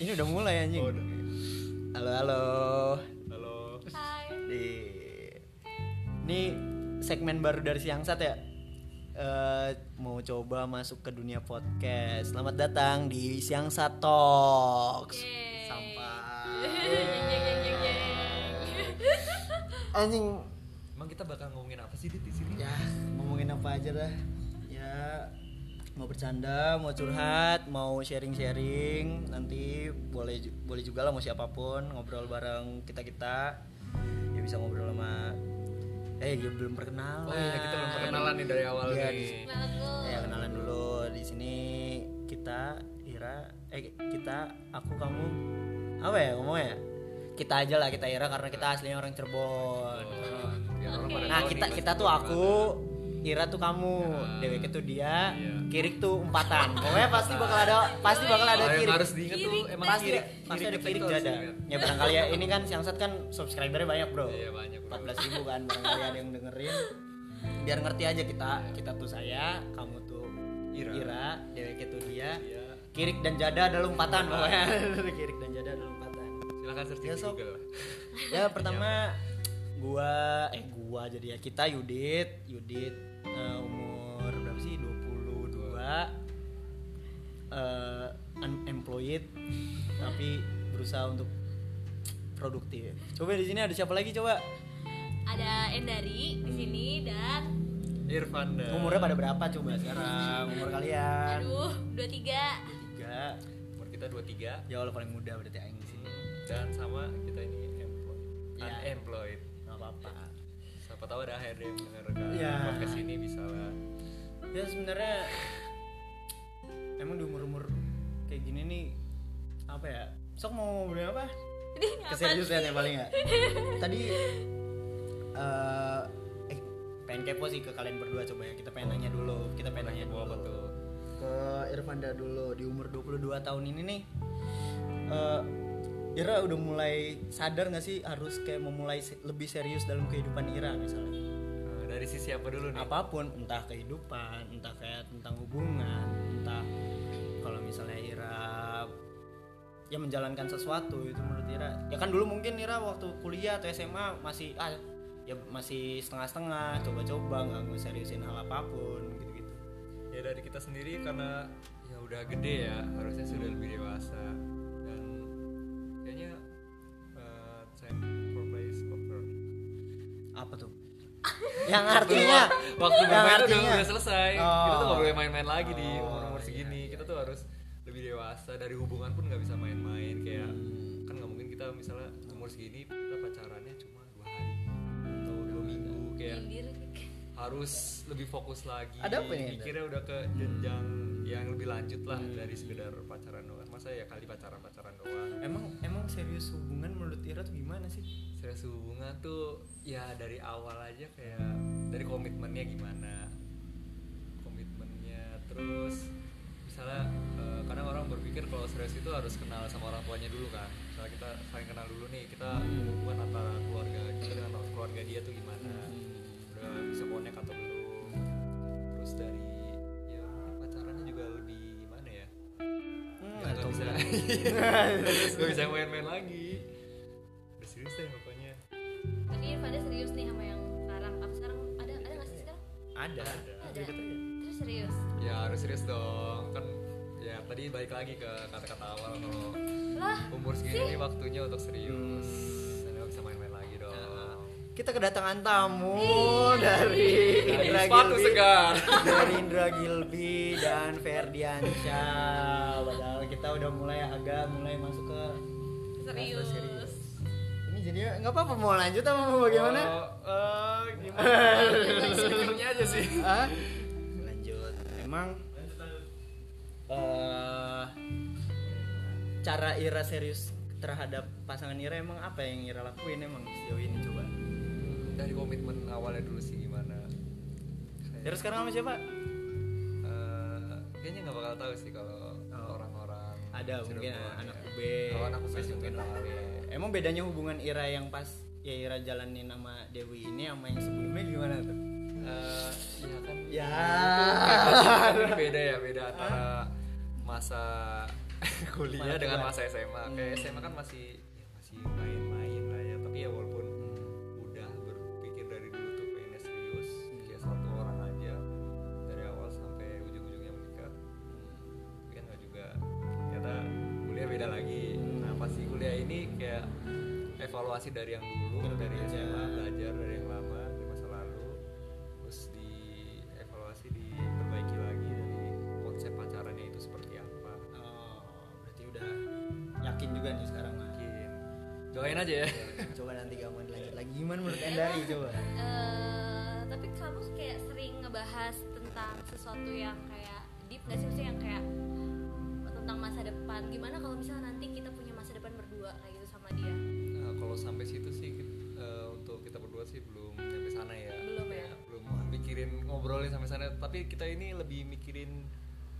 Ini udah mulai anjing. Oh, udah. Halo halo. Halo. Hai. Di Ini segmen baru dari Siangsat ya. Eh, mau coba masuk ke dunia podcast. Selamat datang di Talks. Sampah. Jeng, jeng, jeng, jeng. Anjing Emang kita bakal ngomongin apa sih di sini? ya ngomongin apa aja dah mau bercanda mau curhat mau sharing sharing nanti boleh boleh juga lah mau siapa pun ngobrol bareng kita kita ya bisa ngobrol sama eh dia belum perkenalan. Oh iya, kita belum perkenalan nih dari awal Iya, nih. di- Kenalan dulu. ya kenalan dulu. Di sini kita Ira eh kita aku kamu. Apa ya ngomongnya? Kita aja lah kita Ira karena kita aslinya orang Cirebon. Oh, orang pada Nah kita kita tuh aku, Ira tuh kamu, Ya. Dewek tuh dia, Iya. Kirik tuh empatan. Pokoknya pasti bakal ada pasti bakal ada Oh, yang Kirik. harus diingat tuh Kirik emang Pasti kirik, pasti ada Kirik ada. Ya barangkali ya ini kan Siangsat kan subscribernya banyak bro. Iya banyak. bro. 14 ribu kan barangkali ada yang dengerin. Biar ngerti aja kita, kita tuh saya, kamu tuh Ira. Ira, Dewek tuh dia, Iya. Kirik dan Jada ada lompatan pokoknya. Kirik dan Jada ada lompatan. Silakan searching Ya, di sok. Google. Ya pertama gua eh gua jadi ya kita Yudit, Yudit eh, umur berapa sih? 22 eh unemployed tapi berusaha untuk produktif. Coba di sini ada siapa lagi coba? Ada Endari di sini dan Irfan dan Umurnya pada berapa coba sekarang? Umur kalian? aduh 23. Tiga. umur kita 23 Ya Allah paling muda berarti aing sih. dan sama kita ini employed. Iya. Unemployed. Siapa tahu ada HRD yang mendengarkan Iya. podcast ini bisa lah. ya sebenarnya emang di umur umur kayak gini nih apa ya sok mau ngobrolin apa Ini apa keseriusan sih? ya paling ya tadi eh eh pengen kepo sih ke kalian berdua coba ya kita pengen nanya dulu kita pengen nanya dulu Apa tuh? ke Irfanda dulu di umur 22 tahun ini nih eh Ira udah mulai sadar gak sih harus kayak memulai lebih serius dalam kehidupan Ira misalnya? Nah, dari sisi apa dulu nih? apa pun entah kehidupan entah kayak tentang hubungan entah kalau misalnya Ira ya menjalankan sesuatu itu menurut Ira. Ya kan dulu mungkin Ira waktu kuliah atau SMA masih ah ya masih setengah-setengah coba-coba nggak mau seriusin hal apa pun gitu-gitu. Ya dari kita sendiri karena ya udah gede ya, harusnya sudah lebih dewasa yang artinya Waktu yang bermain tuh udah, artinya udah selesai. Oh. Kita tuh gak boleh main-main lagi di Oh, umur-umur iya, segini. iya, kita tuh harus lebih dewasa dari hubungan pun nggak bisa main-main kayak Hmm. kan nggak mungkin kita misalnya umur segini kita pacarannya cuma dua hari atau dua minggu kayak Nyindir. Harus lebih fokus lagi. Ada apa nih, mikirnya udah ke jenjang yang lebih lanjut lah dari sekedar pacaran doang. Masa ya kali pacaran pacaran doang? Emang emang serius hubungan menurut Ira tuh gimana sih? Serius hubungan tuh ya dari awal aja kayak dari komitmennya gimana? Komitmennya terus misalnya eh, kadang orang berpikir kalau serius itu harus kenal sama orang tuanya dulu kan. Misalnya kita saling kenal dulu nih kita hubungan antara keluarga kita dengan keluarga dia tuh gimana bisa connect atau belum terus dari ya mungkin pacarannya juga lebih gimana ya Hmm, ya nggak atau bisa enggak? nggak bisa main-main lagi udah serius deh pokoknya Tapi Irfanda serius nih sama yang sekarang. Apa sekarang ada ada nggak sih sekarang? ada Ada. Ada. Aja. Terus serius. Ya harus serius dong kan ya tadi balik lagi ke kata-kata awal kalau Lah, umur segini waktunya untuk serius dan Kita kedatangan tamu dari Dari Indra sepatu Gilby. segar. dari Indra Gilby dan Ferdiansyah. Padahal kita udah mulai agak mulai masuk ke serius. serius. Ini jadinya nggak apa-apa mau lanjut apa mau bagaimana? Oh, eh, gimana aja sih Hah? Lanjut. Emang eh cara Ira serius terhadap pasangan Ira emang apa yang Ira lakuin emang sejauh ini coba? Dari komitmen awalnya dulu sih gimana Ira sekarang sama siapa? Eh, kayaknya nggak bakal tahu sih kalau Oh. orang-orang ada mungkin ya. anak UB Kalau anak UB sih mungkin tahu. Emang bedanya hubungan Ira yang pas ya Ira jalanin sama Dewi ini sama yang sebelumnya gimana tuh Eh, iya kan ya ini beda ya beda antara masa kuliah dengan masa SMA kayak SMA kan masih evaluasi dari yang dulu dari SMA belajar dari yang lama di masa lalu. Terus dievaluasi diperbaiki lagi dari konsep pacarannya itu seperti apa. Oh berarti udah yakin juga nih sekarang mah mungkin doain aja ya. Coba nanti kamu dilanjut lagi. Gimana menurut Endari coba. Eh, tapi kamu kayak sering ngebahas tentang sesuatu yang kayak deep gak sih? Maksudnya yang kayak tentang masa depan. Gimana kalau misalnya nanti kita punya masa depan berdua kayak sampai situ sih eh, untuk kita berdua sih belum sampai sana ya. Belum ya? Kayak belum mikirin ngobrolin sampai sana. Tapi kita ini lebih mikirin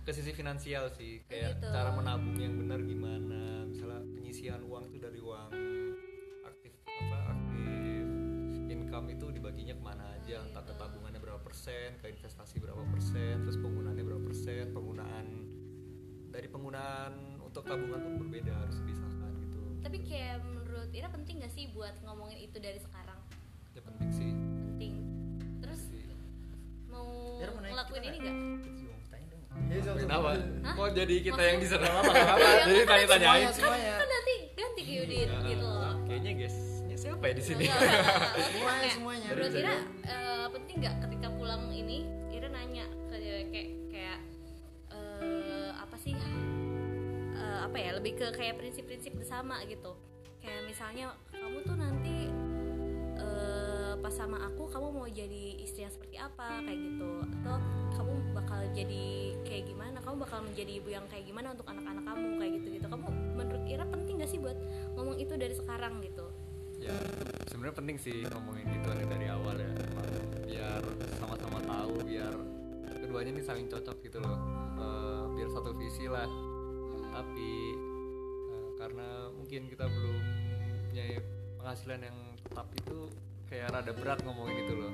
ke sisi finansial sih. Kayak gitu. cara menabung yang benar gimana. Misalnya penyisihan uang tuh dari uang aktif apa aktif. Income itu dibaginya ke mana aja. Entah ke tabungannya berapa persen ke investasi berapa persen terus penggunaannya berapa persen. Penggunaan dari penggunaan untuk tabungan tuh berbeda harus dipisahkan gitu. Tapi kayak Ira penting gak sih buat ngomongin itu dari sekarang ya penting sih penting terus mau Ira mau ngelakuin kita ini nggak? gak Iya, Kenapa? Hah? Kok jadi kita yang diserang? Apa-apa, apa-apa. jadi tanya-tanyain. Kan nanti ganti ke Yudit gitu loh Kayaknya guys, ini siapa ya di sini? Semuanya, semuanya. Menurut Ira eh, penting nggak ketika pulang ini Ira nanya ke kayak kayak eh, apa sih eh, apa ya lebih ke kayak prinsip-prinsip bersama gitu kayak misalnya kamu tuh nanti eh, pas sama aku kamu mau jadi istri yang seperti apa kayak gitu atau kamu bakal jadi kayak gimana kamu bakal menjadi ibu yang kayak gimana untuk anak-anak kamu kayak gitu gitu kamu menurut Ira penting gak sih buat ngomong itu dari sekarang gitu ya, sebenarnya penting sih ngomongin ada dari awal ya. Biar sama-sama tahu, biar keduanya nih saling cocok gitu loh. Eh, biar satu visi lah. Tapi eh, karena mungkin kita belum punya penghasilan yang tetap itu kayak rada berat ngomongin itu loh.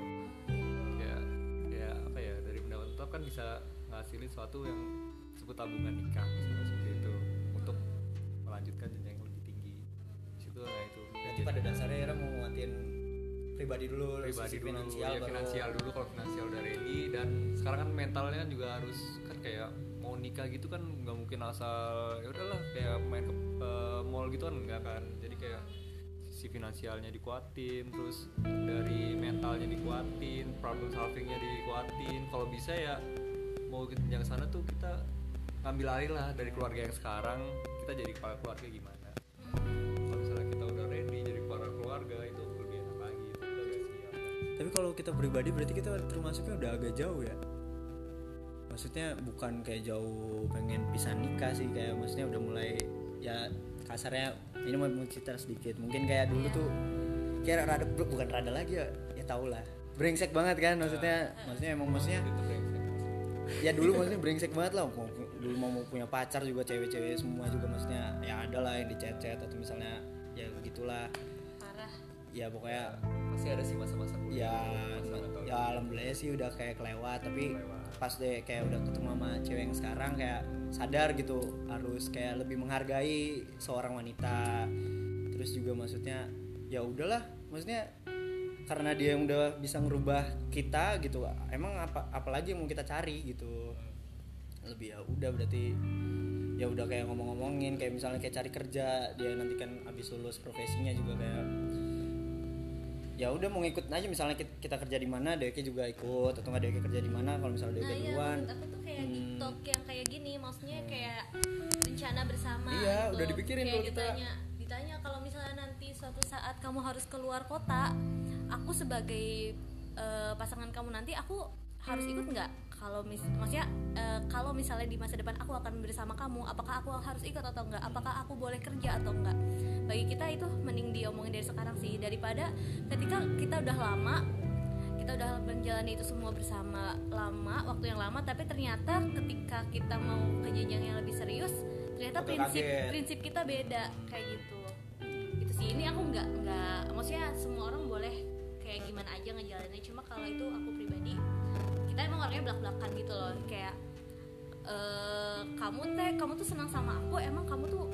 Kayak kayak apa ya dari pendapat tetap kan bisa ngasilin sesuatu yang disebut tabungan nikah misalnya seperti itu untuk melanjutkan jenjang yang lebih tinggi. Situ nah itu. berarti pada dasarnya Ira mau nguatin pribadi dulu pribadi dulu finansial ya baru- finansial dulu kalau finansial udah ready dan sekarang kan mentalnya kan juga harus kan kayak mau nikah gitu kan nggak mungkin asal ya udahlah kayak main ke eh, mall gitu kan nggak kan? Jadi kayak sisi finansialnya dikuatin terus dari mentalnya dikuatin problem solvingnya dikuatin. Kalau bisa ya mau ke jenjang sana tuh kita ngambil alih lah dari keluarga yang sekarang. Kita jadi kepala keluarga gimana? Kalau misalnya kita udah ready jadi kepala keluarga itu lebih enak lagi. Itu tapi kalau kita pribadi berarti kita termasuknya udah agak jauh ya? Maksudnya bukan kayak jauh pengen pisah nikah sih kayak maksudnya udah mulai ya kasarnya ini mau cerita sedikit. Mungkin kayak dulu tuh kayak rada bukan rada lagi ya ya tau lah. Brengsek banget kan maksudnya maksudnya emang maksudnya ya dulu maksudnya brengsek banget lah. Mau, dulu mau, mau punya pacar juga cewek-cewek semua juga maksudnya ya ada lah yang dicet-cet atau misalnya ya begitulah. Parah. Ya pokoknya masih ada sih masa-masa kuliah ya masa mental ya alhamdulillah sih udah kayak kelewat tapi pas deh kayak udah ketemu sama cewek yang sekarang kayak sadar gitu harus kayak lebih menghargai seorang wanita. Terus juga maksudnya ya udahlah maksudnya karena dia yang udah bisa ngerubah kita gitu emang apa apalagi yang mau kita cari gitu. Lebih ya udah berarti ya udah kayak ngomong-ngomongin kayak misalnya kayak cari kerja dia nanti kan abis lulus profesinya juga kayak ya udah mau ngikut aja misalnya kita, kita kerja di mana Deki juga ikut atau nggak Deki kerja di mana kalau misalnya Deki nah ya duluan menurut aku tuh kayak Hmm. TikTok yang kayak gini maksudnya kayak rencana bersama Iya, gitu. udah dipikirin Kayak kita- ditanya ditanya kalau misalnya nanti suatu saat kamu harus keluar kota aku sebagai eh, pasangan kamu nanti aku harus ikut nggak? Kalau mis maksudnya eh, kalau misalnya di masa depan aku akan bersama kamu apakah aku harus ikut atau enggak apakah aku boleh kerja atau enggak bagi kita itu mending diomongin dari sekarang sih. Daripada ketika kita udah lama kita udah menjalani itu semua bersama lama waktu yang lama tapi ternyata ketika kita mau ke jenjang yang lebih serius ternyata prinsip kaget. prinsip kita beda. Kayak gitu. Itu sih. Ini aku nggak nggak maksudnya semua orang boleh kayak gimana aja ngejalaninnya. Cuma kalau itu aku pribadi kita emang orangnya belak belakan gitu loh. Kayak eh, kamu teh kamu tuh senang sama aku emang kamu tuh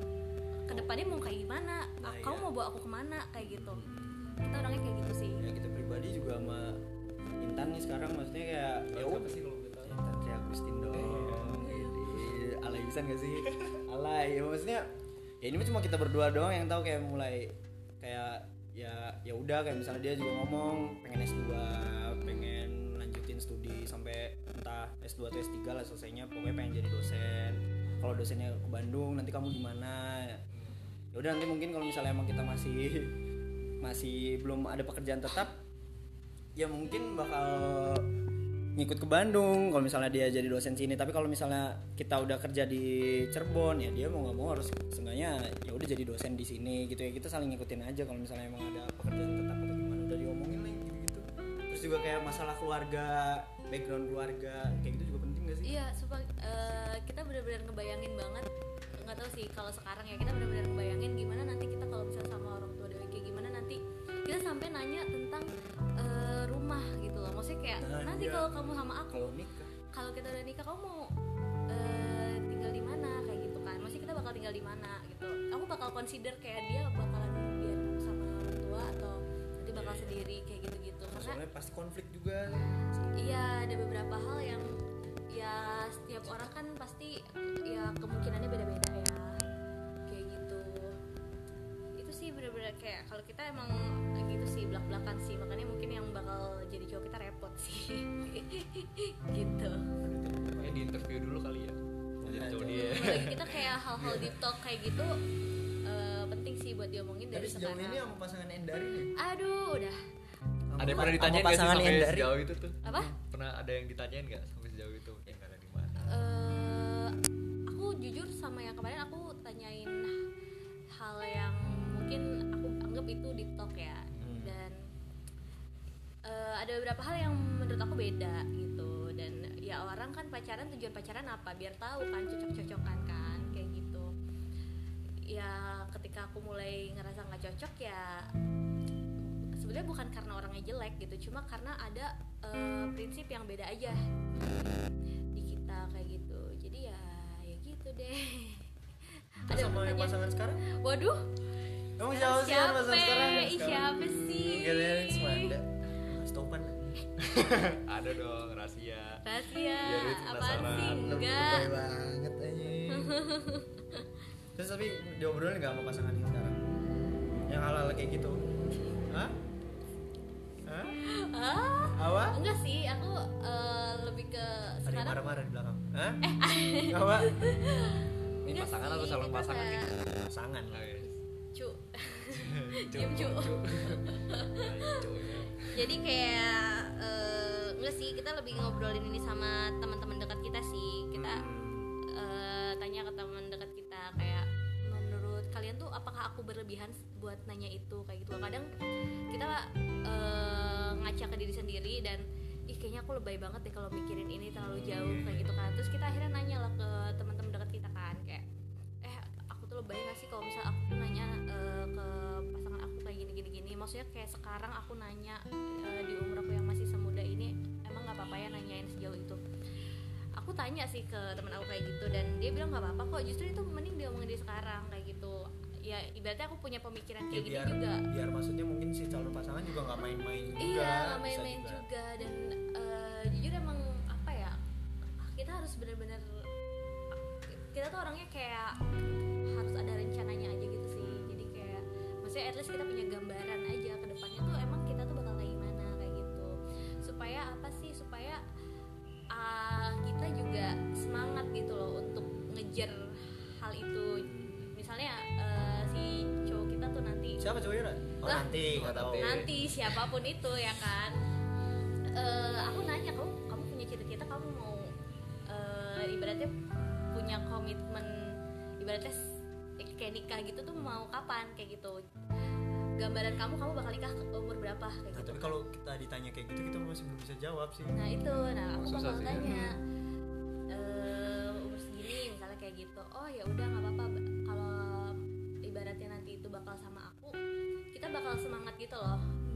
ke depannya mau kayak gimana? Nah, kamu iya. mau bawa aku ke mana? Kayak gitu. Kita orangnya kayak gitu sih. Ya kita pribadi juga sama Intan nih sekarang maksudnya kayak ya udah. sih kalau tahu? Intan Tri Agustin dong. Ini alay bisa gak sih? Alay ya maksudnya ya ini mah cuma kita berdua doang yang tahu kayak mulai kayak ya ya udah kayak misalnya dia juga ngomong pengen S2 pengen lanjutin studi sampai entah S2 atau S3 lah selesainya. Pokoknya pengen jadi dosen. Kalau dosennya ke Bandung nanti kamu gimana ya udah nanti mungkin kalau misalnya emang kita masih masih belum ada pekerjaan tetap ya mungkin bakal ngikut ke Bandung. Kalau misalnya dia jadi dosen sini. Tapi kalau misalnya kita udah kerja di Cirebon ya dia mau nggak mau harus seenggaknya ya udah jadi dosen di sini gitu ya. Kita saling ngikutin aja kalau misalnya emang ada pekerjaan juga kayak masalah keluarga background keluarga kayak gitu juga penting gak sih? Iya supaya eh, kita benar-benar ngebayangin banget. Nggak tahu sih kalau sekarang ya kita benar-benar ngebayangin gimana nanti kita kalau misalnya sama orang tua dewa kayak gimana nanti kita sampai nanya tentang eh, rumah gitu loh. Maksudnya kayak Nah, nanti iya. kalau kamu sama aku kalau nikah. kalau kita udah nikah kamu mau eh, tinggal di mana? Kayak gitu kan. Masih kita bakal tinggal di mana gitu. Aku bakal consider kayak dia bakalan biar sama orang tua atau nanti bakal sendiri kayak gitu soalnya pasti konflik juga. Iya ada beberapa hal yang ya setiap orang kan pasti ya kemungkinannya beda-beda ya. Kayak gitu. Itu sih bener-bener kayak kalau kita emang gitu sih belak-belakan sih. Makanya mungkin yang bakal jadi cowok kita repot sih. Gitu. Makanya di interview dulu kali ya. Jadi cowok coba. dia. Kita kayak hal-hal deep talk kayak gitu eh, penting sih buat diomongin dari sejauh sekarang. ini sama pasangan Endari nih aduh udah ada yang pernah ditanyain nggak sih sampai Endari sejauh itu tuh? Apa? Pernah ada yang ditanyain nggak sampai sejauh itu? Yang ada di mana. Eh aku jujur sama yang kemarin aku tanyain hal yang mungkin aku anggap itu deep talk ya. Hmm. dan eh, ada beberapa hal yang menurut aku beda gitu. Dan ya orang kan pacaran tujuan pacaran apa? Biar tahu kan cocok-cocokan kan kayak gitu. Ya ketika aku mulai ngerasa nggak cocok sebenarnya bukan karena orangnya jelek gitu cuma karena ada eh, prinsip yang beda aja di kita kayak gitu. Jadi ya ya gitu deh. Terus sama yang pasangan sekarang? Waduh. Emang siapa sih yang pasangan sekarang? Ih, siapa sih? Gak ada Stopan ada dong rahasia. Rahasia? Apaan penasaran. sih enggak banget aja Terus tapi diobrolin gak sama pasangan yang sekarang? Yang hal-hal kayak gitu? Hah? Hah? ah Apa? enggak sih aku eh, lebih ke Ada sekarang marah-marah di belakang Hah? Apa? ini Enggak pasangan sih, atau calon kita pasangan nih kayak- Pasangan lah Oke. cu diem cu ya. jadi kayak eh, enggak sih kita lebih ngobrolin ini sama teman-teman dekat kita sih kita eh, tanya ke teman dekat kita kayak kalian tuh apakah aku berlebihan buat nanya itu kayak gitu. Kadang kita eh, ngaca ke diri sendiri dan ih kayaknya aku lebay banget deh kalau mikirin ini terlalu jauh kayak gitu kan. Terus kita akhirnya nanya lah ke teman-teman dekat kita kan kayak eh aku tuh lebay gak sih kalau misal aku tuh nanya eh, ke pasangan aku kayak gini gini gini? Maksudnya kayak sekarang aku nanya eh, di umur aku yang masih semuda ini emang nggak apa-apa ya nanyain sejauh itu? Aku tanya sih ke temen aku kayak gitu dan dia bilang nggak apa-apa kok justru itu mending diomongin di sekarang kayak gitu ya ibaratnya aku punya pemikiran Ya, kayak gini biar, juga. biar maksudnya mungkin si calon pasangan juga gak main-main juga iya nggak main-main juga. dan eh, jujur emang apa ya kita harus bener-bener kita tuh orangnya kayak harus ada rencananya aja gitu sih. Jadi kayak maksudnya at least kita punya gambaran aja ke depannya tuh emang kita tuh bakal kayak gimana kayak gitu. Supaya apa sih? Supaya ah, kita juga semangat gitu loh untuk ngejar hal itu Siapa cowoknya? Oh Lah. nanti, Oh, gak tahu nanti. siapa pun itu ya kan Eh, aku nanya kamu kamu punya cita-cita kamu mau eh, ibaratnya punya komitmen ibaratnya kayak nikah gitu tuh mau kapan kayak gitu gambaran kamu kamu bakal nikah ke umur berapa kayak Nah, gitu tapi kalau kita ditanya kayak gitu kita masih belum bisa jawab sih nah itu nah aku Susah bakal sih. tanya eh, umur segini misalnya kayak gitu oh ya udah nggak apa-apa kalau ibaratnya nanti itu bakal sama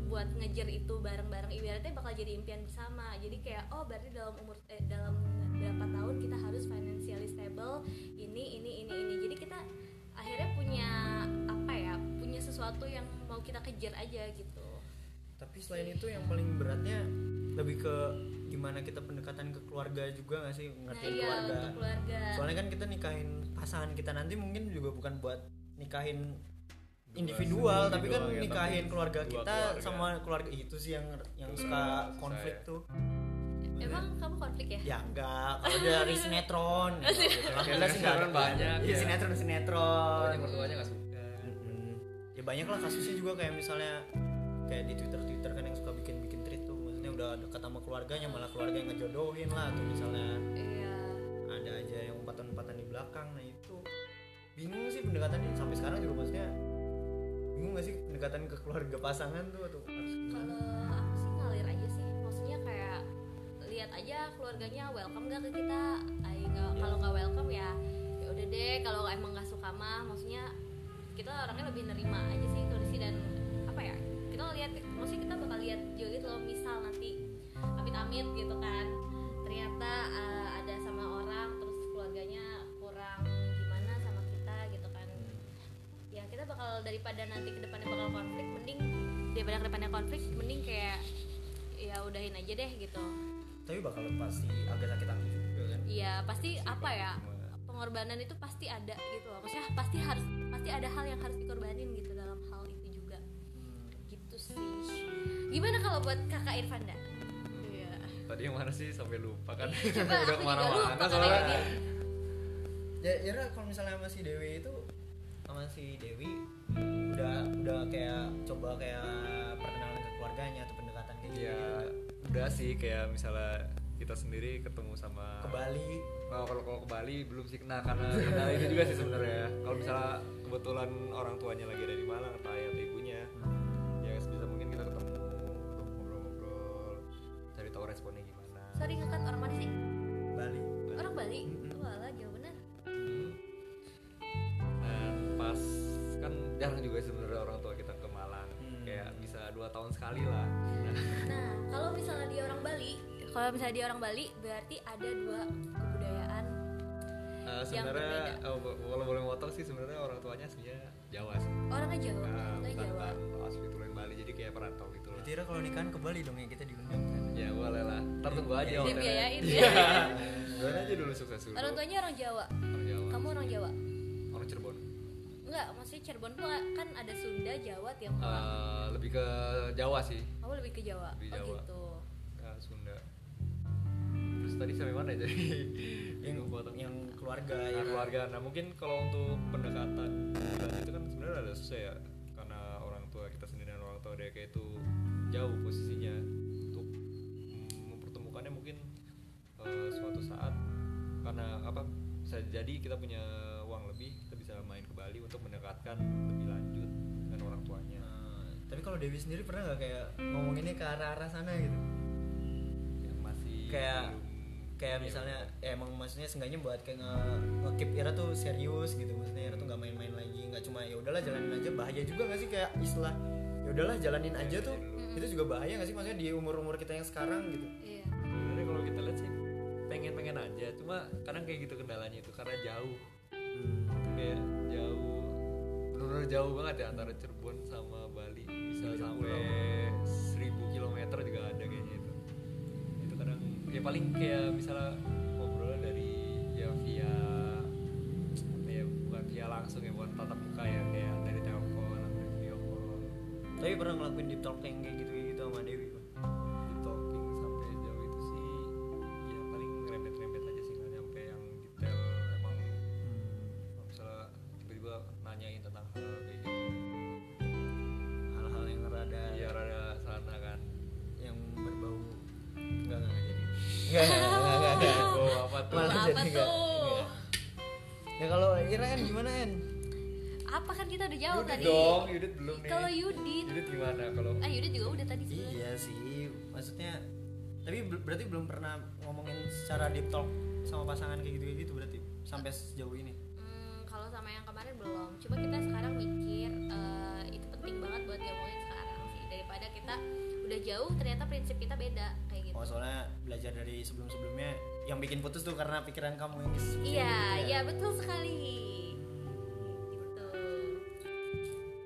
buat ngejar itu bareng-bareng ibaratnya bakal jadi impian bersama. Jadi kayak oh berarti dalam umur eh, dalam berapa tahun kita harus financial compatible ini ini ini ini. Jadi kita akhirnya punya apa ya punya sesuatu yang mau kita kejar aja gitu. Tapi selain itu yang paling beratnya lebih ke gimana kita pendekatan ke keluarga juga nggak sih? Nah ngertiin iya keluarga. keluarga. Soalnya kan kita nikahin pasangan kita nanti mungkin juga bukan buat nikahin individual tapi kan doang ya, nikahin tapi keluarga kita keluarga. sama keluarga itu sih yang yang Itu suka konflik ya. tuh. Emang kamu konflik ya? Ya enggak. Kalau dari sinetron. Gitu. Nggak ada sinetron banyak, Iya, ya. sinetron sinetron. Pokoknya mertuanya nggak suka. Mm-mm. ya banyak lah kasusnya juga kayak misalnya kayak di twitter twitter kan yang suka bikin bikin tweet tuh. Maksudnya udah dekat sama keluarganya malah keluarga yang ngejodohin lah tuh misalnya. Iya. Ada aja yang umpatan-umpatan di belakang nah itu. Bingung sih pendekatannya. Sampai sekarang juga maksudnya bingung gak sih pendekatan ke keluarga pasangan tuh atau harus kalau aku sih ngalir aja sih. Maksudnya kayak lihat aja keluarganya welcome gak ke kita? Ay, nggak- kalau nggak welcome ya ya udah deh. Kalau emang nggak suka mah maksudnya kita orangnya lebih nerima aja sih kondisi dan apa ya kita lihat maksudnya kita bakal lihat juga gitu loh misal nanti amit-amit gitu kan. Ternyata uh, bakal daripada nanti ke depannya bakal konflik mending daripada ke depannya konflik mending kayak ya udahin aja deh gitu. Tapi bakal pasti agak sakit hati juga kan? Iya pasti apa ya pengorbanan itu pasti ada gitu loh. Maksudnya pasti harus pasti ada hal yang harus dikorbanin gitu dalam hal itu juga. Gitu sih. Gimana kalau buat kakak Irfanda? Iya. Tadi yang mana sih? Sampai lupa kan. Coba udah ke mana-mana lupa soalnya ya ya Ra, kalau misalnya sama si Dewi itu sama si Dewi udah udah kayak coba kayak perkenalan ke keluarganya atau pendekatan kayak gitu. ya udah sih kayak misalnya kita sendiri ketemu sama ke Bali. Nah, kalau kalau ke Bali belum sih kena karena karena itu juga sih sebenarnya. Kalau misalnya kebetulan orang tuanya lagi ada di Malang atau ayah atau ibunya, ya sebisa mungkin kita ketemu, ngobrol-ngobrol, cari tahu responnya gimana. sorry kakak orang mana sih? Bali. Orang Bali? Bener Hmm. Jarang juga sebenarnya orang tua kita ke Malang, Hmm. kayak bisa dua tahun sekali lah. Nah, Nah, kalau misalnya dia orang Bali, kalau misalnya dia orang Bali, berarti ada dua kebudayaan. eh, Yang sebenarnya berbeda. eh, kalau boleh motong sih sebenarnya orang tuanya aslinya Jawa sih. Orangnya Jawa, Nah, bukan Jawa. bukan asli tulen Bali, jadi kayak perantau gitu lah. Berarti Ra kalau nikahan ke Bali dong ya kita diundang kan Ya boleh lah. Ntar tunggu aja. Dibiayain Iya. ya. Doain aja dulu sukses dulu. Orang tuanya orang Jawa. Orang Jawa. Kamu orang Jawa? Enggak, maksudnya Cirebon tuh kan ada Sunda, Jawa, Tionghoa. Eh, lebih ke Jawa sih. Kamu lebih ke Jawa. lebih oh Jawa. gitu. Ya, Sunda. Terus tadi sampai mana ya? jadi? yang gua tuh. yang keluarga Nah, ya keluarga. Nah mungkin kalau untuk pendekatan itu kan sebenarnya ada susah ya karena orang tua kita sendiri dan orang tua dia kayak itu jauh posisinya untuk mempertemukannya mungkin eh, suatu saat karena apa bisa jadi kita punya uang lebih kita bisa main ke Bali untuk mendekatkan lebih lanjut dengan orang tuanya. Nah, tapi kalau Dewi sendiri pernah nggak kayak ngomonginnya ke arah arah sana gitu? Yang masih Kayak- belum- kayak iya, misalnya ya emang maksudnya seenggaknya buat kayak nge, nge-keep Ira tuh serius gitu. Maksudnya Ira tuh nggak main-main lagi nggak cuma ya udahlah jalanin aja. Bahaya juga nggak sih kayak istilah ya udahlah jalanin aja tuh. itu juga bahaya nggak sih maksudnya di umur umur kita yang sekarang gitu? Iya. sebenarnya kalau kita lihat sih pengen pengen aja. Cuma kadang kayak gitu kendalanya itu karena jauh kayak jauh. Benar-benar jauh banget ya antara Cirebon sama Bali. Bisa sampai 1000 kilometer juga ada kayaknya itu. Itu kadang ya paling kayak misalnya ngobrol dari ya via apa ya bukan via langsung ya bukan tatap muka ya kayak dari telepon atau video call. Tapi pernah ngelakuin deep talk yang kayak gitu gitu sama Dewi enggak oh apa tuh Malah Apa jadi tuh? enggak. ya kalau Ira kan gimana En? Apa kan kita udah jawab Yudit tadi? dong Yudit belum nih Kalau Yudit, Yudit gimana kalau ah Yudit juga udah tadi sih. iya sih maksudnya tapi ber- berarti belum pernah ngomongin secara deep talk sama pasangan kayak gitu kayak gitu berarti sampai sejauh ini Hmm, kalau sama yang kemarin belum. Coba kita sekarang mikir eh, itu penting banget buat diomongin sekarang sih daripada kita udah jauh ternyata prinsip kita beda kayak gitu. oh soalnya belajar dari sebelum sebelumnya yang bikin putus tuh karena pikiran kamu yang iya gitu iya betul sekali. Gitu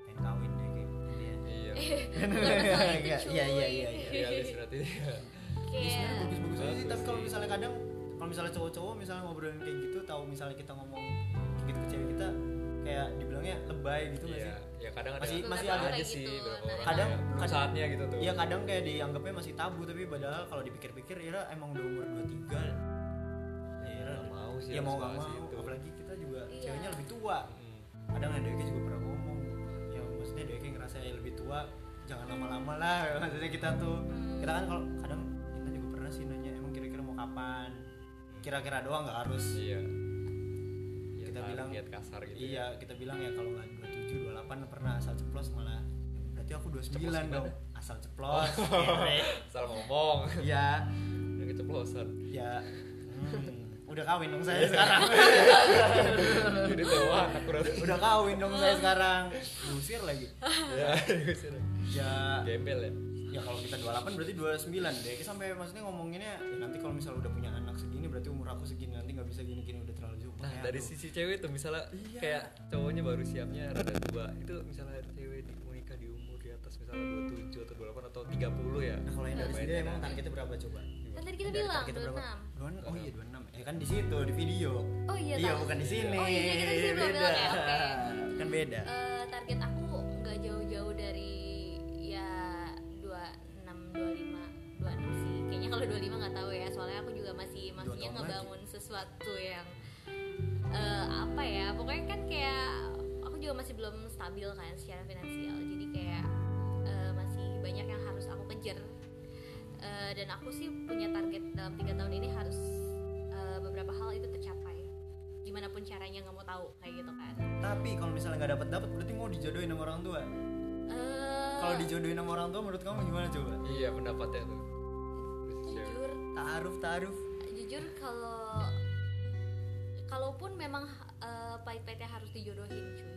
pengen kawin deh kayak gitu ya. Iya. Enggak, cuy. iya iya iya. Iya idealis berarti. Ya Ya, kayak sebenarnya bagus-bagus aja sih Bagus tapi kalau misalnya kadang kalau misalnya cowok-cowok misalnya ngobrolin kayak gitu tahu misalnya kita ngomong kayak gitu ke cewek kita kayak dibilangnya lebay gitu nggak iya sih? ya kadang ada Masih- masih ada ada aja kayak sih gitu. beberapa Nah, orang kadang- kayak belum kadang- saatnya gitu tuh. Iya kadang kayak dianggapnya masih tabu tapi padahal kalau dipikir-pikir Ira emang udah umur 23 ya Ira Nggak mau sih ya mau gak mau. itu. apalagi kita juga Iya. ceweknya lebih tua. Hmm. kadang ada Deke juga pernah ngomong ya maksudnya Deke ngerasa ya lebih tua jangan lama-lama lah. Maksudnya kita tuh kita kan kalau kadang kita juga pernah sih nanya emang kira-kira mau kapan? Kira-kira doang nggak harus. Iya Ya, Kita bilang- target kasar gitu ya. iya kita bilang ya kalau nggak 27 28 pernah asal ceplos malah berarti aku 29 Ceplos dong. gimana? asal ceplos kere. salah ngomong. Ya yang keceplosan. Ya hmm, udah kawin dong saya sekarang. Jadi tua anak kurang. Udah kawin dong saya sekarang. Diusir lagi. Ya ya gembel ya ya kalau kita 28 berarti 29 deh. Sampai maksudnya ngomonginnya ya nanti kalau misalnya udah punya anak segini berarti umur aku segini nanti nggak bisa gini gini udah terlalu jauh. Nah dari aku- sisi cewek tuh misalnya Iya. kayak cowoknya baru siapnya rada tua itu misalnya cewek di mau nikah di umur di atas misalnya 27 atau 28 atau 30 ya. Nah kalau yang dari sini emang targetnya berapa coba? Kan tadi kita Dari bilang targetnya berapa? 26 26 oh iya 26 ya kan di situ di video. Oh iya iya bukan di sini. Oh iya kita di sini belum beda bilang ya oke. Kan beda. Eh, target aku nggak jauh-jauh dari ya 26 25 26 sih. Kayaknya kalau 25 nggak tahu ya soalnya aku juga masih tahun ngebangun sesuatu yang eh, apa ya pokoknya kan kayak aku juga masih belum stabil kan secara finansial. Jadi kayak eh, masih banyak yang harus aku kejar. Eh, dan aku sih punya target dalam tiga tahun ini harus eh, beberapa hal itu tercapai. Gimana pun caranya nggak mau tahu kayak gitu kan. Tapi kalau misalnya nggak dapat dapat berarti mau dijodohin sama orang tua? Eh, kalau dijodohin sama orang tua menurut kamu gimana coba? Iya pendapatnya tuh. Jujur. Taaruf taaruf. Jujur kalau kalaupun memang eh, pahit-pahitnya harus dijodohin cuy.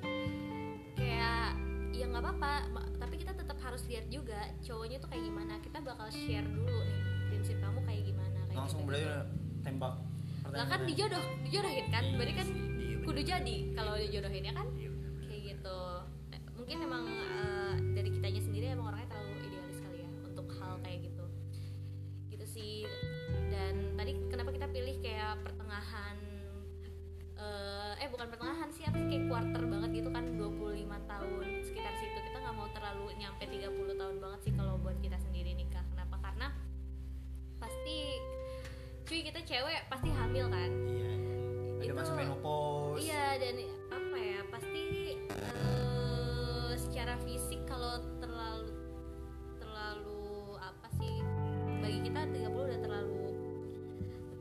Kayak ya nggak apa-apa tapi kita tetap harus lihat juga cowoknya tuh kayak gimana. Kita bakal share dulu nih prinsip kamu kayak gimana kayak langsung gitu. berarti udah tembak lah kan dijodoh dijodohin kan? Berarti kan iya kudu jadi kalau dijodohin ya kan? Iya, kayak gitu. Eh, mungkin emang eh, dari kitanya sendiri emang orangnya terlalu idealis kali ya untuk hal kayak gitu. Gitu sih. Dan tadi kenapa kita pilih kayak pertengahan eh, eh bukan pertengahan sih apa kayak quarter banget gitu kan 25 tahun sekitar situ. Kita nggak mau terlalu nyampe 30 tahun banget sih kalau buat kita sendiri nikah kenapa? Karena pasti cuy kita cewek pasti hamil kan? Iya. Ada Itu- masuk menopause. Iya dan apa ya pasti secara fisik kalau terlalu terlalu apa sih? Bagi kita 30 udah terlalu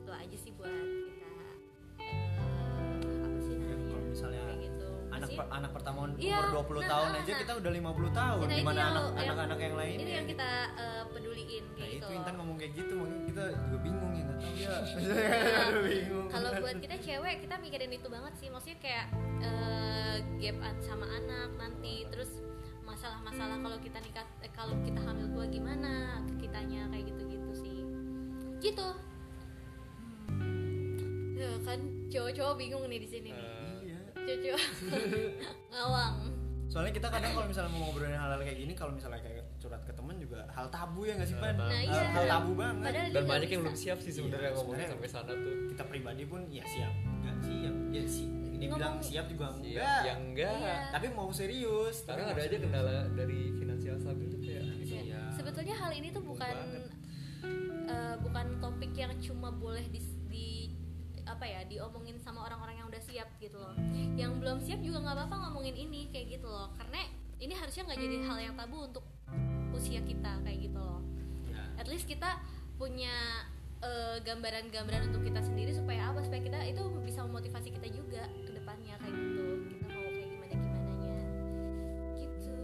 tua aja sih buat kita. Eh, apa sih Ya, namanya? kalau misalnya kayak gitu. anak per- anak pertama Iya, umur 20 nah, tahun nah, aja nah. kita udah 50 tahun Nah, itu gimana yang- anak yang- anak-anak yang lainnya ini yang kita eh, peduliin nah kayak itu gitu Intan ngomong kayak gitu makanya kita juga bingung ya nggak tahu ya. Nah, Aduh, bingung. Kalau buat kita cewek kita mikirin itu banget sih. Maksudnya kayak eh, gap sama anak nanti. Terus masalah-masalah kalau kita nikah eh, kalau kita hamil tua gimana kitanya kayak gitu-gitu sih. Gitu. Ya kan cowok-cowok bingung nih di sini nih. Eh, iya. Cowok ngawang. Soalnya kita kadang kalau misalnya mau ngobrolin hal-hal kayak gini kalau misalnya kayak curhat ke temen juga hal tabu ya nggak sih pan? Hal nah tabu. iya. Hal, tabu banget. Padahal dan banyak yang belum siap sih sebenarnya Iya, ngomongin sebenarnya. sampai sana tuh. kita pribadi pun ya siap. Nggak siap. Ya sih dia Ngomong- bilang siap juga siap enggak yang enggak Iya. tapi mau serius tapi mau ada aja kendala dari finansial stabil tuh kayak Iya. Iya. Sebetulnya hal ini tuh bukan eh, bukan topik yang cuma boleh di, di apa ya diomongin sama orang-orang yang udah siap gitu loh. Yang belum siap juga nggak apa-apa ngomongin ini kayak gitu loh. Karena ini harusnya nggak jadi hal yang tabu untuk usia kita kayak gitu loh. Ya. At least kita punya eh, gambaran-gambaran untuk kita sendiri supaya apa? Supaya kita itu bisa memotivasi kita juga ke depannya kayak gitu. Kita mau kayak gimana gimananya. Gitu.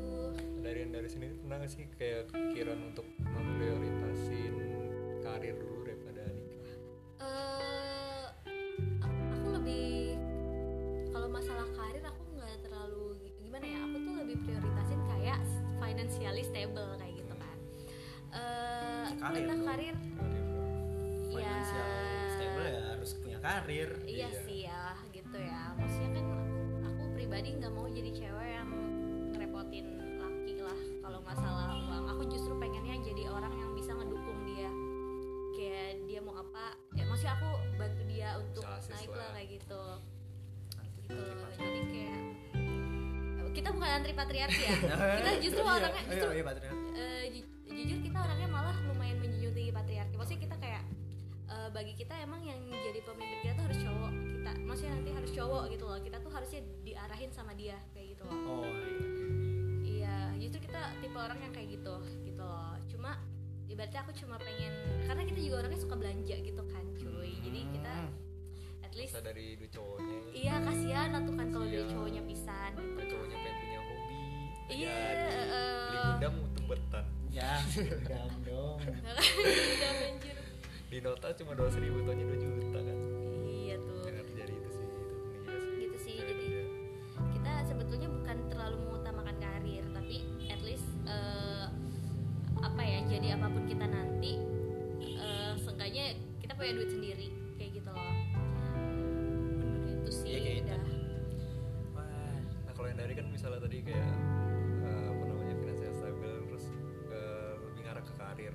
dari yang dari sini pernah nggak sih kayak kepikiran untuk memprioritasin karir dulu daripada nikah eh aku lebih kalau masalah karir aku nggak terlalu gimana ya aku tuh lebih prioritasin kayak financially stable kayak gitu kan eh Karir kita dong. karir ya Financial stable ya karir iya, Iya. sih ya gitu ya maksudnya kan aku pribadi nggak mau jadi cewek yang ngerepotin laki lah kalau masalah uang aku justru pengennya jadi orang yang bisa ngedukung dia kayak dia mau apa ya maksudnya aku bantu dia untuk assist naik lah. kayak gitu gitu jadi kayak kita bukan antri patriarki ya kita justru Iya, orangnya iya, justru iya, patriarki. Kita emang yang jadi pemimpin kita tuh harus cowok kita maksudnya nanti harus cowok gitu loh. Kita tuh harusnya diarahin sama dia kayak gitu loh. Oh iya. Justru kita tipe orang yang kayak gitu gitu loh. Cuma ibaratnya aku cuma pengen karena kita juga orangnya suka belanja gitu kan cuy. Jadi kita Hmm. at least bisa dari dua cowoknya. Iya kasihan lah tuh kan kalau dia Kasihan. cowoknya pisan gitu. Cowoknya pengen punya hobi. Iya, jadi eh. beli gundam tembetan ya gudang dong. Udah anjir di nota cuma dua ribu tahunnya dua juta kan? Iya tuh. Terjadi itu sih itu sih. Gitu sih jadi kerja. kita sebetulnya bukan terlalu mengutamakan karir tapi at least eh, apa ya jadi apa pun kita nanti eh, seenggaknya kita punya duit sendiri kayak gitu loh. Bener itu sih Iya, kayak itu. udah wah nah kalau yang dari kan misalnya tadi kayak eh, apa namanya finansial stabil terus eh, lebih ngarah ke karir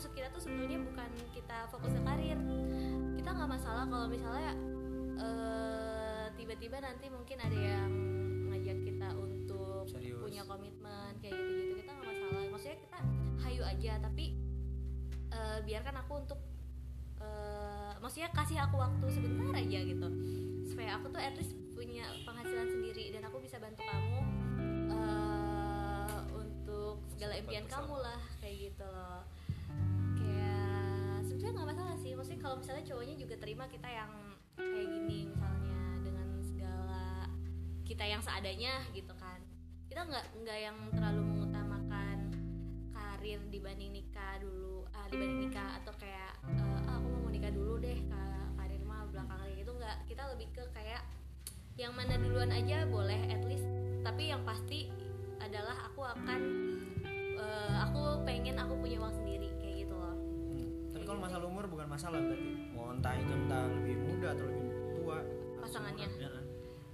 maksud kita tuh sebetulnya bukan kita fokus ke karir. Kita nggak masalah kalau misalnya eh, tiba-tiba nanti mungkin ada yang ngajak kita untuk Serius. punya komitmen kayak gitu-gitu kita nggak masalah. Maksudnya kita hayu aja tapi eh, biarkan aku untuk eh, maksudnya kasih aku waktu sebentar aja gitu. Supaya aku tuh at least punya penghasilan sendiri dan aku bisa bantu kamu eh, untuk segala impian kamu lah kayak gitu loh maksudnya kalau misalnya cowoknya juga terima kita yang kayak gini misalnya dengan segala kita yang seadanya gitu kan. Kita nggak nggak yang terlalu mengutamakan karir dibanding nikah dulu ah dibanding nikah atau kayak ah, aku mau nikah dulu deh ka- karir mah belakangan gitu nggak kita lebih ke kayak yang mana duluan aja boleh at least. Tapi yang pasti adalah aku akan eh, aku pengen aku punya uang sendiri kayak kalau masalah umur bukan masalah berarti mau entah itu entah lebih muda atau lebih tua Pasangannya. Ya?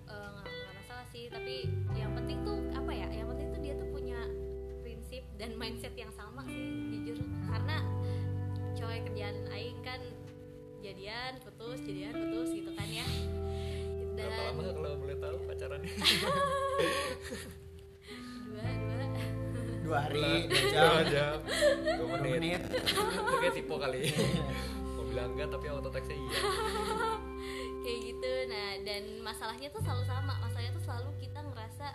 Eh, nggak masalah sih tapi yang penting tuh apa ya yang penting tuh dia tuh punya prinsip dan mindset yang sama sih jujur karena cowok kerjaan aing kan jadian putus jadian putus gitu kan ya dan berapa lama kalau boleh tahu pacarannya dua hari. Dua dua jam. jam. Dua menit. menit. Itu kayak tipe kali mau bilang enggak tapi auto teksnya iya. Kayak gitu. Nah dan masalahnya tuh selalu sama. Masalahnya tuh selalu kita ngerasa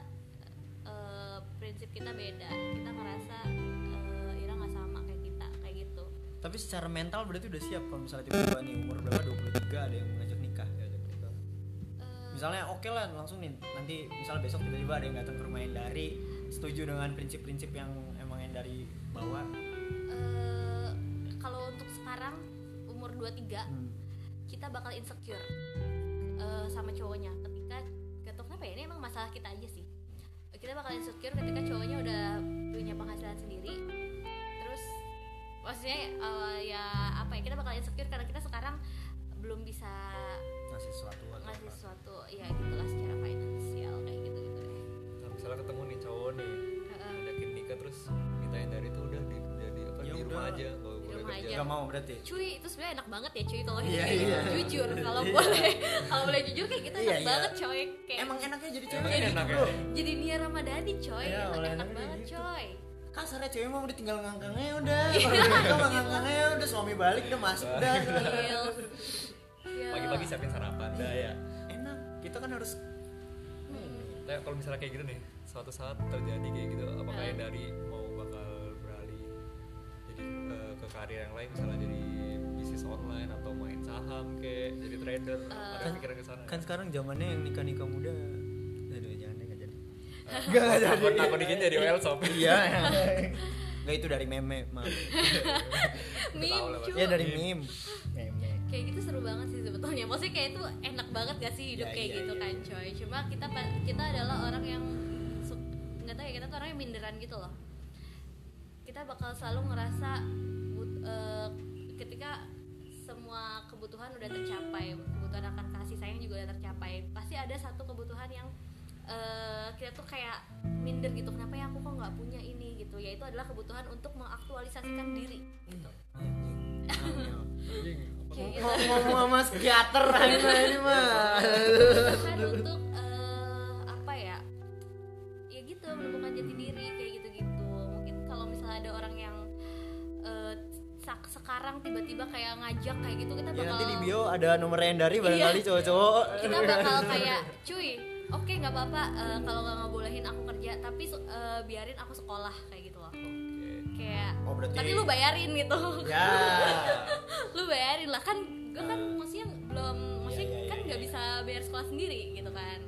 eh, prinsip kita beda. Kita ngerasa eh, Ira nggak sama kayak kita kayak gitu. Tapi secara mental berarti udah siap kalau misalnya tiba-tiba nih umur berapa? 23 ada yang ngajak misalnya oke lah langsung nih nanti misalnya besok tiba-tiba ada yang datang ke rumah yang dari setuju dengan prinsip-prinsip yang emang yang dari bawa? Eh, kalau untuk sekarang umur 23 hmm. kita bakal insecure eh, sama cowoknya. Ketika gak tau kenapa ya ini emang masalah kita aja sih. Kita bakal insecure ketika cowoknya udah punya penghasilan sendiri. Terus maksudnya eh, ya apa ya kita bakal insecure karena kita sekarang belum bisa ngasih sesuatu atau ngasih apa. sesuatu ya gitulah secara finansial kayak gitu gitu deh nah, misalnya ketemu nih cowok nih Heeh. ngajakin nikah terus mintain dari itu udah di jadi apa Ya di rumah udah. aja nggak boleh rumah kerja aja. Gak mau berarti cuy itu sebenarnya enak banget ya cuy kalau Iya, kayak iya. jujur kalau Iya. boleh kalau boleh jujur kayak gitu Iya, enak iya. banget coy kayak emang enaknya jadi cewek enak gitu ya? bro jadi Nia Ramadhani coy Iya, enak, enak enaknya banget gitu. coy kasarnya cewek mah udah tinggal ngangkangnya udah Iya. kalau udah ngangkangnya udah suami balik udah masuk dah Gil. Ya. Pagi-pagi siapin sarapan. Dah ya enak kita kan harus Tapi kalau misalnya kayak gitu nih suatu saat terjadi kayak gitu apakah Hmm. yang dari mau bakal beralih jadi eh, ke karir yang lain misalnya jadi bisnis online atau main saham kayak jadi trader? Ada Eh. pikiran ke sana? Kan sekarang zamannya yang nikah nikah muda aduh jangan deh nggak jadi Gak jadi. aku, dikit jadi oil shop iya. Nggak itu dari meme maaf. Meme Tahu lah, cuy ya dari meme. Meme kayak gitu seru banget sih sebetulnya. Maksudnya kayak itu enak banget gak sih hidup Iya, kayak iya, gitu iya. kan coy. Cuma kita kita adalah orang yang su- gak tau ya kita tuh orangnya minderan gitu loh. Kita bakal selalu ngerasa but- eh, ketika semua kebutuhan udah tercapai kebutuhan akan kasih sayang juga udah tercapai pasti ada satu kebutuhan yang eh, kita tuh kayak minder gitu. Kenapa ya aku kok nggak punya ini gitu? Yaitu adalah kebutuhan untuk mengaktualisasikan diri. Gitu ngomong sama psikiater ini mah untuk eh, apa ya? Ya gitu menemukan jati diri kayak gitu-gitu. Mungkin kalau misalnya ada orang yang eh, sak- sekarang tiba-tiba kayak ngajak kayak gitu kita ya bakal nanti di bio ada nomor Endari barangkali Iya. cowok-cowok. Kita bakal kayak cuy oke nggak apa-apa eh, kalau nggak ngebolehin aku kerja tapi eh, biarin aku sekolah kayak gitu loh kayak Oh, berarti- tapi lu bayarin gitu. Ya. Lu bayarin lah kan gue kan maksudnya belum maksudnya Iya, iya, kan iya, nggak bisa bayar sekolah sendiri gitu kan.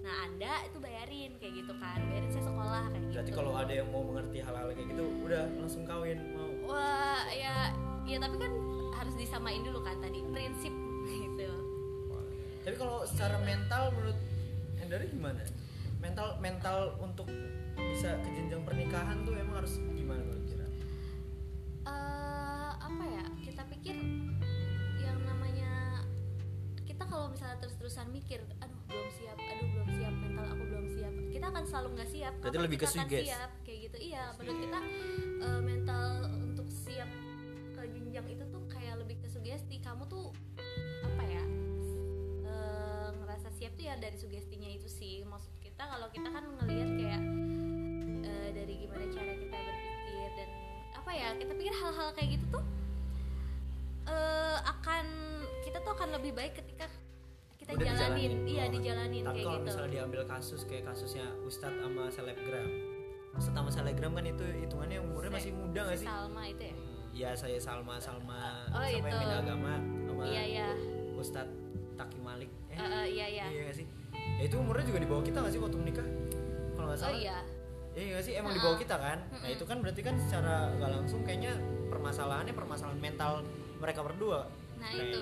Nah anda itu bayarin kayak gitu kan bayarin saya sekolah kayak gitu. Berarti kalau ada yang mau mengerti hal-hal kayak gitu udah langsung kawin mau. Wah ya ya tapi kan harus disamain dulu kan tadi prinsip gitu. Tapi kalau secara mental menurut Endari gimana? Mental mental untuk bisa ke jenjang pernikahan tuh emang harus gimana menurut pikir yang namanya kita kalau misalnya terus-terusan mikir aduh belum siap aduh belum siap mental aku belum siap kita akan selalu nggak siap Berarti Kapan lebih kita ke akan siap kayak gitu. Iya menurut kita eh, mental untuk siap ke jenjang itu tuh kayak lebih ke sugesti. Kamu tuh apa ya eh, ngerasa siap tuh ya dari sugestinya itu sih. Maksud kita kalau kita kan ngelihat kayak eh, dari gimana cara kita berpikir dan apa ya kita pikir hal-hal kayak gitu tuh eh, akan kita tuh akan lebih baik ketika kita Udah jalanin. dijalanin. iya Oh. dijalanin tapi kayak kalau gitu. misalnya diambil kasus kayak kasusnya Ustadz sama selebgram. Ustadz sama selebgram kan itu hitungannya umurnya masih muda gak sih? Salma itu ya? Ya saya Salma Salma. Oh, yang itu. agama sama iya iya. Ustadz Taki Malik. Eh Eh, eh, iya iya. iya gak sih? Ya, itu umurnya juga di bawah kita gak sih waktu menikah? Kalau nggak oh salah. iya. Iya gak sih? Emang di bawah kita kan. Nah itu kan berarti kan secara nggak langsung kayaknya permasalahannya permasalahan mental mereka berdua. nah Kayaknya. itu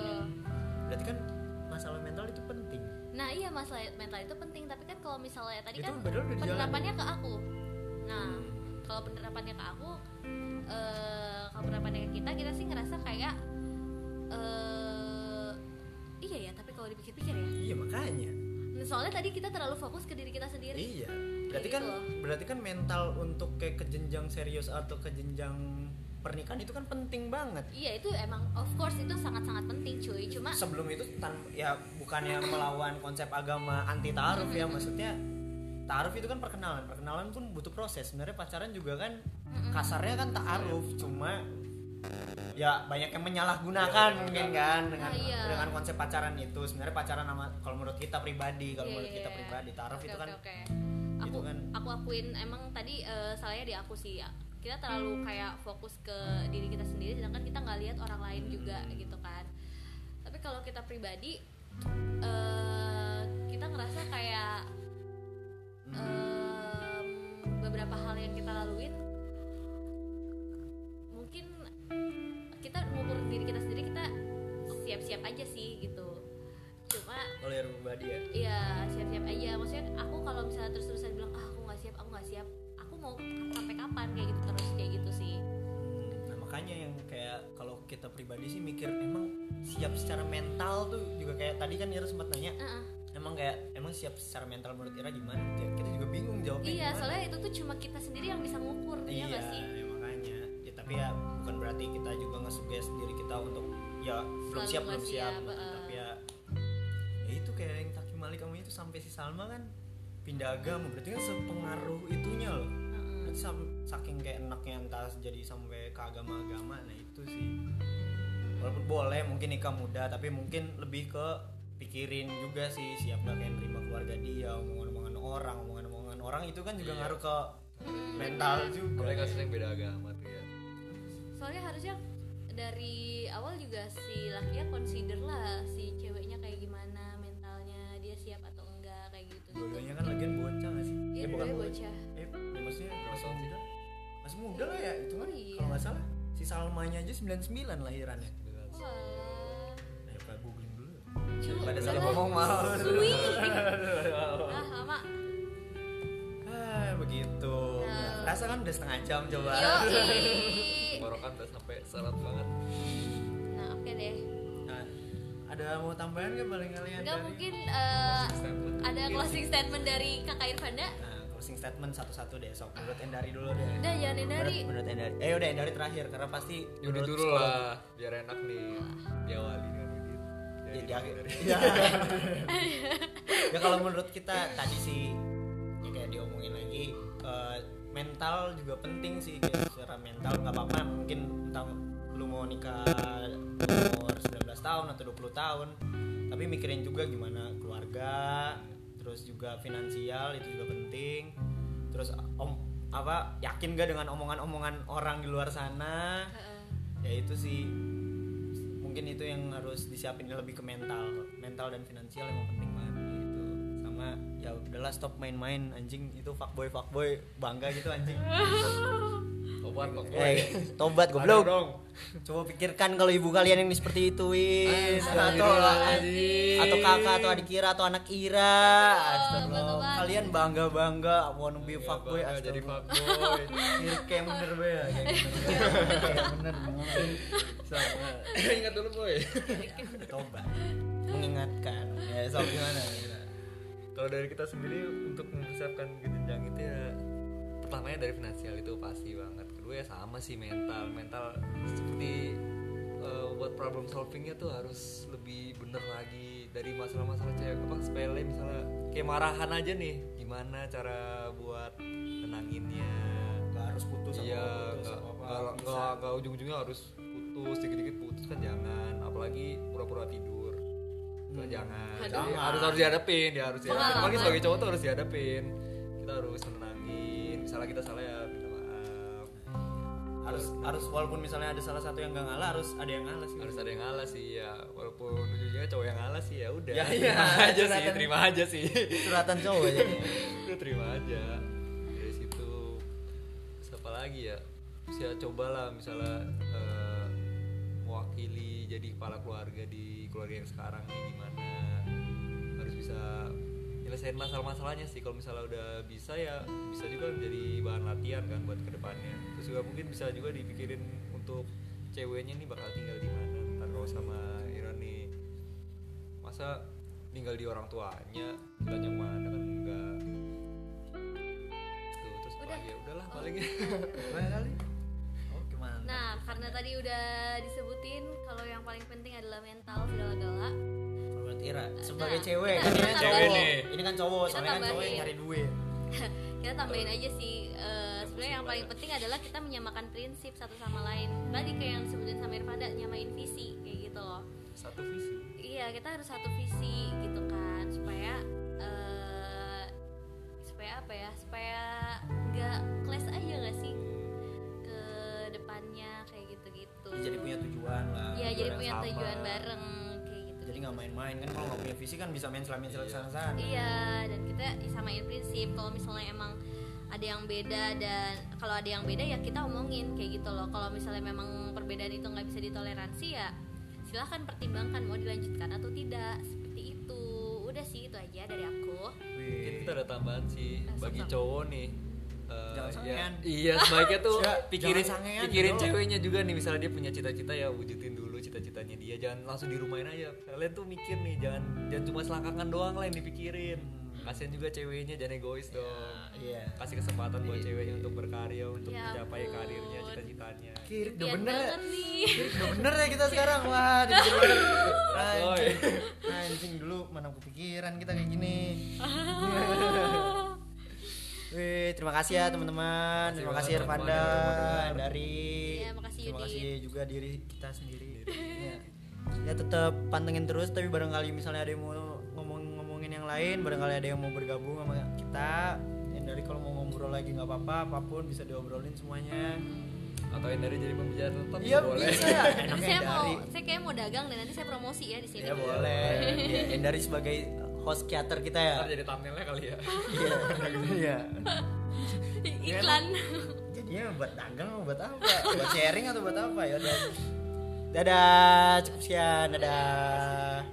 Berarti kan masalah mental itu penting. nah iya masalah mental itu penting tapi kan kalau misalnya tadi Itu kan penerapannya ke aku nah Hmm. kalau penerapannya ke aku eh kalau penerapannya ke kita kita sih ngerasa kayak eh iya ya tapi kalau dipikir-pikir ya Iya makanya. soalnya tadi kita terlalu fokus ke diri kita sendiri Iya. Berarti Kayak kan gitu berarti kan mental untuk kayak ke jenjang serius atau ke jenjang pernikahan itu kan penting banget. iya itu emang of course itu sangat-sangat penting cuy cuma Sebelum itu tan ya bukannya melawan konsep agama anti taaruf ya maksudnya taaruf itu kan perkenalan perkenalan pun butuh proses sebenarnya pacaran juga kan kasarnya kan taaruf cuma ya banyak yang menyalahgunakan mungkin kan dengan Ah, iya. dengan konsep pacaran itu sebenarnya pacaran sama kalau menurut kita pribadi kalau Iya, menurut iya, kita iya. pribadi taaruf Oke, itu kan oke. itu aku kan- aku akuin emang tadi eh, salahnya di aku sih kita terlalu kayak fokus ke diri kita sendiri sedangkan kita nggak lihat orang lain juga gitu kan. Tapi kalau kita pribadi eh, kita ngerasa kayak em, beberapa hal yang kita laluin mungkin kita ngukur diri kita sendiri kita siap-siap aja sih gitu. Cuma kalau yang pribadi ya? Iya siap-siap aja kita pribadi sih mikir emang siap secara mental tuh juga kayak tadi kan Ira sempat nanya Heeh. emang kayak emang siap secara mental menurut Ira gimana Ya, kita juga bingung jawabnya Iya gimana. soalnya itu tuh cuma kita sendiri yang bisa ngukur Iya iya nggak sih? ya makanya ya, tapi ya bukan berarti kita juga nge-suggest diri kita untuk ya belum siap belum siap, siap, uh. tapi ya ya itu kayak yang Taki Malik kamu itu sampai si Salma kan pindah agama berarti kan sepengaruh itunya loh Heeh. berarti sam- saking kayak enaknya entah jadi sampai ke agama-agama nah itu sih. Walaupun boleh mungkin nikah muda tapi mungkin lebih ke pikirin juga sih siap gak kayak nerima keluarga dia omongan-omongan orang omongan-omongan orang itu kan juga ngaruh ke mental juga. Mereka sering beda agama tuh ya. Soalnya harusnya dari awal juga si lakinya consider lah si ceweknya kayak gimana mentalnya dia siap atau enggak kayak gitu. Gitu kan lagian bocah gak sih? Iya Eh, bukan dua bocah masih muda lah ya itu kan iya. kalau nggak salah si Salmanya aja 99 lahirannya nah ya kayak googling dulu Cu, pada salah lah. ngomong mau. Ah lama ah begitu berasa kan udah setengah jam coba. Borokan udah sampai seret banget. Nah oke deh. nah, ada mau tambahan nggak paling kalian Enggak mungkin eh, Statement. ada closing statement dari kakak Irfanda. Closing statement satu-satu deh sok. Menurut Endari dulu deh. Udah jangan dari. menurut, menurut Endari. Eh udah Endari terakhir karena pasti Yudi menurut dulu lah, biar enak nih. Diawali dengan ya, Jadi ya, ya. ya kalau menurut kita tadi sih ya kayak diomongin lagi eh, mental juga penting sih kayak secara mental nggak apa-apa. Mungkin entah lu mau nikah umur 19 tahun atau 20 tahun tapi mikirin juga gimana keluarga terus juga finansial itu juga penting. Terus om apa yakin gak dengan omongan-omongan orang di luar sana? Heeh. ya itu sih. Mungkin itu yang harus disiapin lebih ke mental mental dan finansial emang penting banget gitu. Sama ya udahlah stop main-main. Anjing itu fuckboy fuckboy bangga gitu anjing Obat kok. eh tobat goblok coba pikirkan kalau ibu kalian yang seperti itu wis atau atau kakak atau adik Ira atau anak Ira Astagfirullah. kalian bangga bangga wanna be fuckboy bangga jadi astagfirullah. fuckboy. Mirip kayak bener be ya kayak bener sama Ingat dulu boy. tobat mengingatkan ya so gimana gimana? Kalau dari kita sendiri untuk mempersiapkan ke jenjang itu ya pertamanya dari finansial itu pasti banget. Kedua ya sama sih mental. Mental seperti eh, buat problem solvingnya tuh harus lebih bener lagi dari masalah-masalah cewek apa sepele misalnya kayak marahan aja nih gimana cara buat nenanginnya nggak harus putus apa iya putus nggak nggak ujung-ujungnya harus putus dikit-dikit putus kan jangan apalagi pura-pura tidur itu Hmm. jangan Aduh. Jadi harus harus dihadapin ya harus dihadapin Pengalaman. apalagi sebagai cowok tuh harus dihadapin kita harus menenangin misalnya kita salah ya minta maaf. Harus harus walaupun misalnya ada salah satu yang nggak ngalah harus ada yang ngalah sih. Harus ada yang ngalah sih ya. Walaupun ujungnya cowok yang ngalah sih ya udah. Ya, terima iya, aja sih terima aja sih. Curhatan cowok aja udah terima aja. Dari situ terus apa lagi ya? Bisa cobalah misalnya eh, mewakili jadi kepala keluarga di keluarga yang sekarang nih gimana. Harus bisa nyelesain masalah-masalahnya sih. Kalau misalnya udah bisa ya bisa juga jadi bahan latihan kan buat ke depannya. Terus juga mungkin bisa juga dipikirin untuk ceweknya nih bakal tinggal di mana. Ntar kalau sama Iran nih masa tinggal di orang tuanya? Kitanya mana kan enggak. Tuh terus Udah. ya udahlah paling Banyak kali. Oh gimana? Nah, karena tadi udah disebutin kalau yang paling penting adalah mental segala-gala. Ira sebagai Nah, cewek kita- kan ini kita kan tambahin. cowok nih. ini kan cowok Kita soalnya kan cowok yang tambahin. nyari duit Kita tambahin aja sih eh, sebenarnya yang paling penting adalah kita menyamakan prinsip satu sama lain. Tadi kayak yang disebutin sama Irfanda nyamain visi kayak gitu loh. satu visi Iya, kita harus satu visi gitu kan supaya eh, supaya apa ya? Supaya nggak clash aja nggak sih ke depannya kayak gitu-gitu. Ya, jadi punya tujuan lah Iya, jadi punya sama. tujuan bareng gitu. Jadi nggak main-main kan kalau nggak punya visi kan bisa main main Iya. sana sana Iya, dan kita samain prinsip. Kalau misalnya emang ada yang beda dan kalau ada yang beda ya kita omongin kayak gitu loh. Kalau misalnya memang perbedaan itu nggak bisa ditoleransi ya silahkan pertimbangkan mau dilanjutkan atau tidak seperti itu. Udah sih itu aja dari aku. mungkin kita ada tambahan sih bagi sok-sok. cowok nih Eh, Jangan ya, iya sebaiknya tuh Ya, pikirin pikirin ceweknya juga nih misalnya dia punya cita-cita ya wujudin cita-citanya dia jangan langsung dirumahin aja. Kalian tuh mikir nih jangan jangan cuma selangkangan doang lah yang dipikirin. Kasian juga ceweknya jangan egois dong. iya. Kasih kesempatan buat ceweknya untuk berkarya untuk Ya mencapai ampun. karirnya cita-citanya. Kiri udah bener ya? udah bener ya kita sekarang? Wah anjing. Anjing dulu mana kepikiran kita kayak gini Wih, terima kasih ya teman-teman. Terima kasih dengar. dari Iya, makasih Terima Yudi. kasih juga diri kita sendiri. ya. ya tetap pantengin terus tapi barangkali misalnya ada yang mau ngomong-ngomongin yang lain, barangkali ada yang mau bergabung sama kita. Yang dari kalau mau ngobrol lagi nggak apa-apa, apa pun bisa diobrolin semuanya. atau yang dari jadi pembicara tetap Iya boleh bisa. Saya mau saya kayak mau dagang dan nanti saya promosi ya di sini. Ya boleh. Ya, yang dari sebagai host teater kita ya. ntar jadi thumbnailnya kali ya Iya. Iya. Iklan. Jadinya buat dagang atau buat apa? Buat sharing atau buat apa ya. Dadah, cukup sekian. Dadah.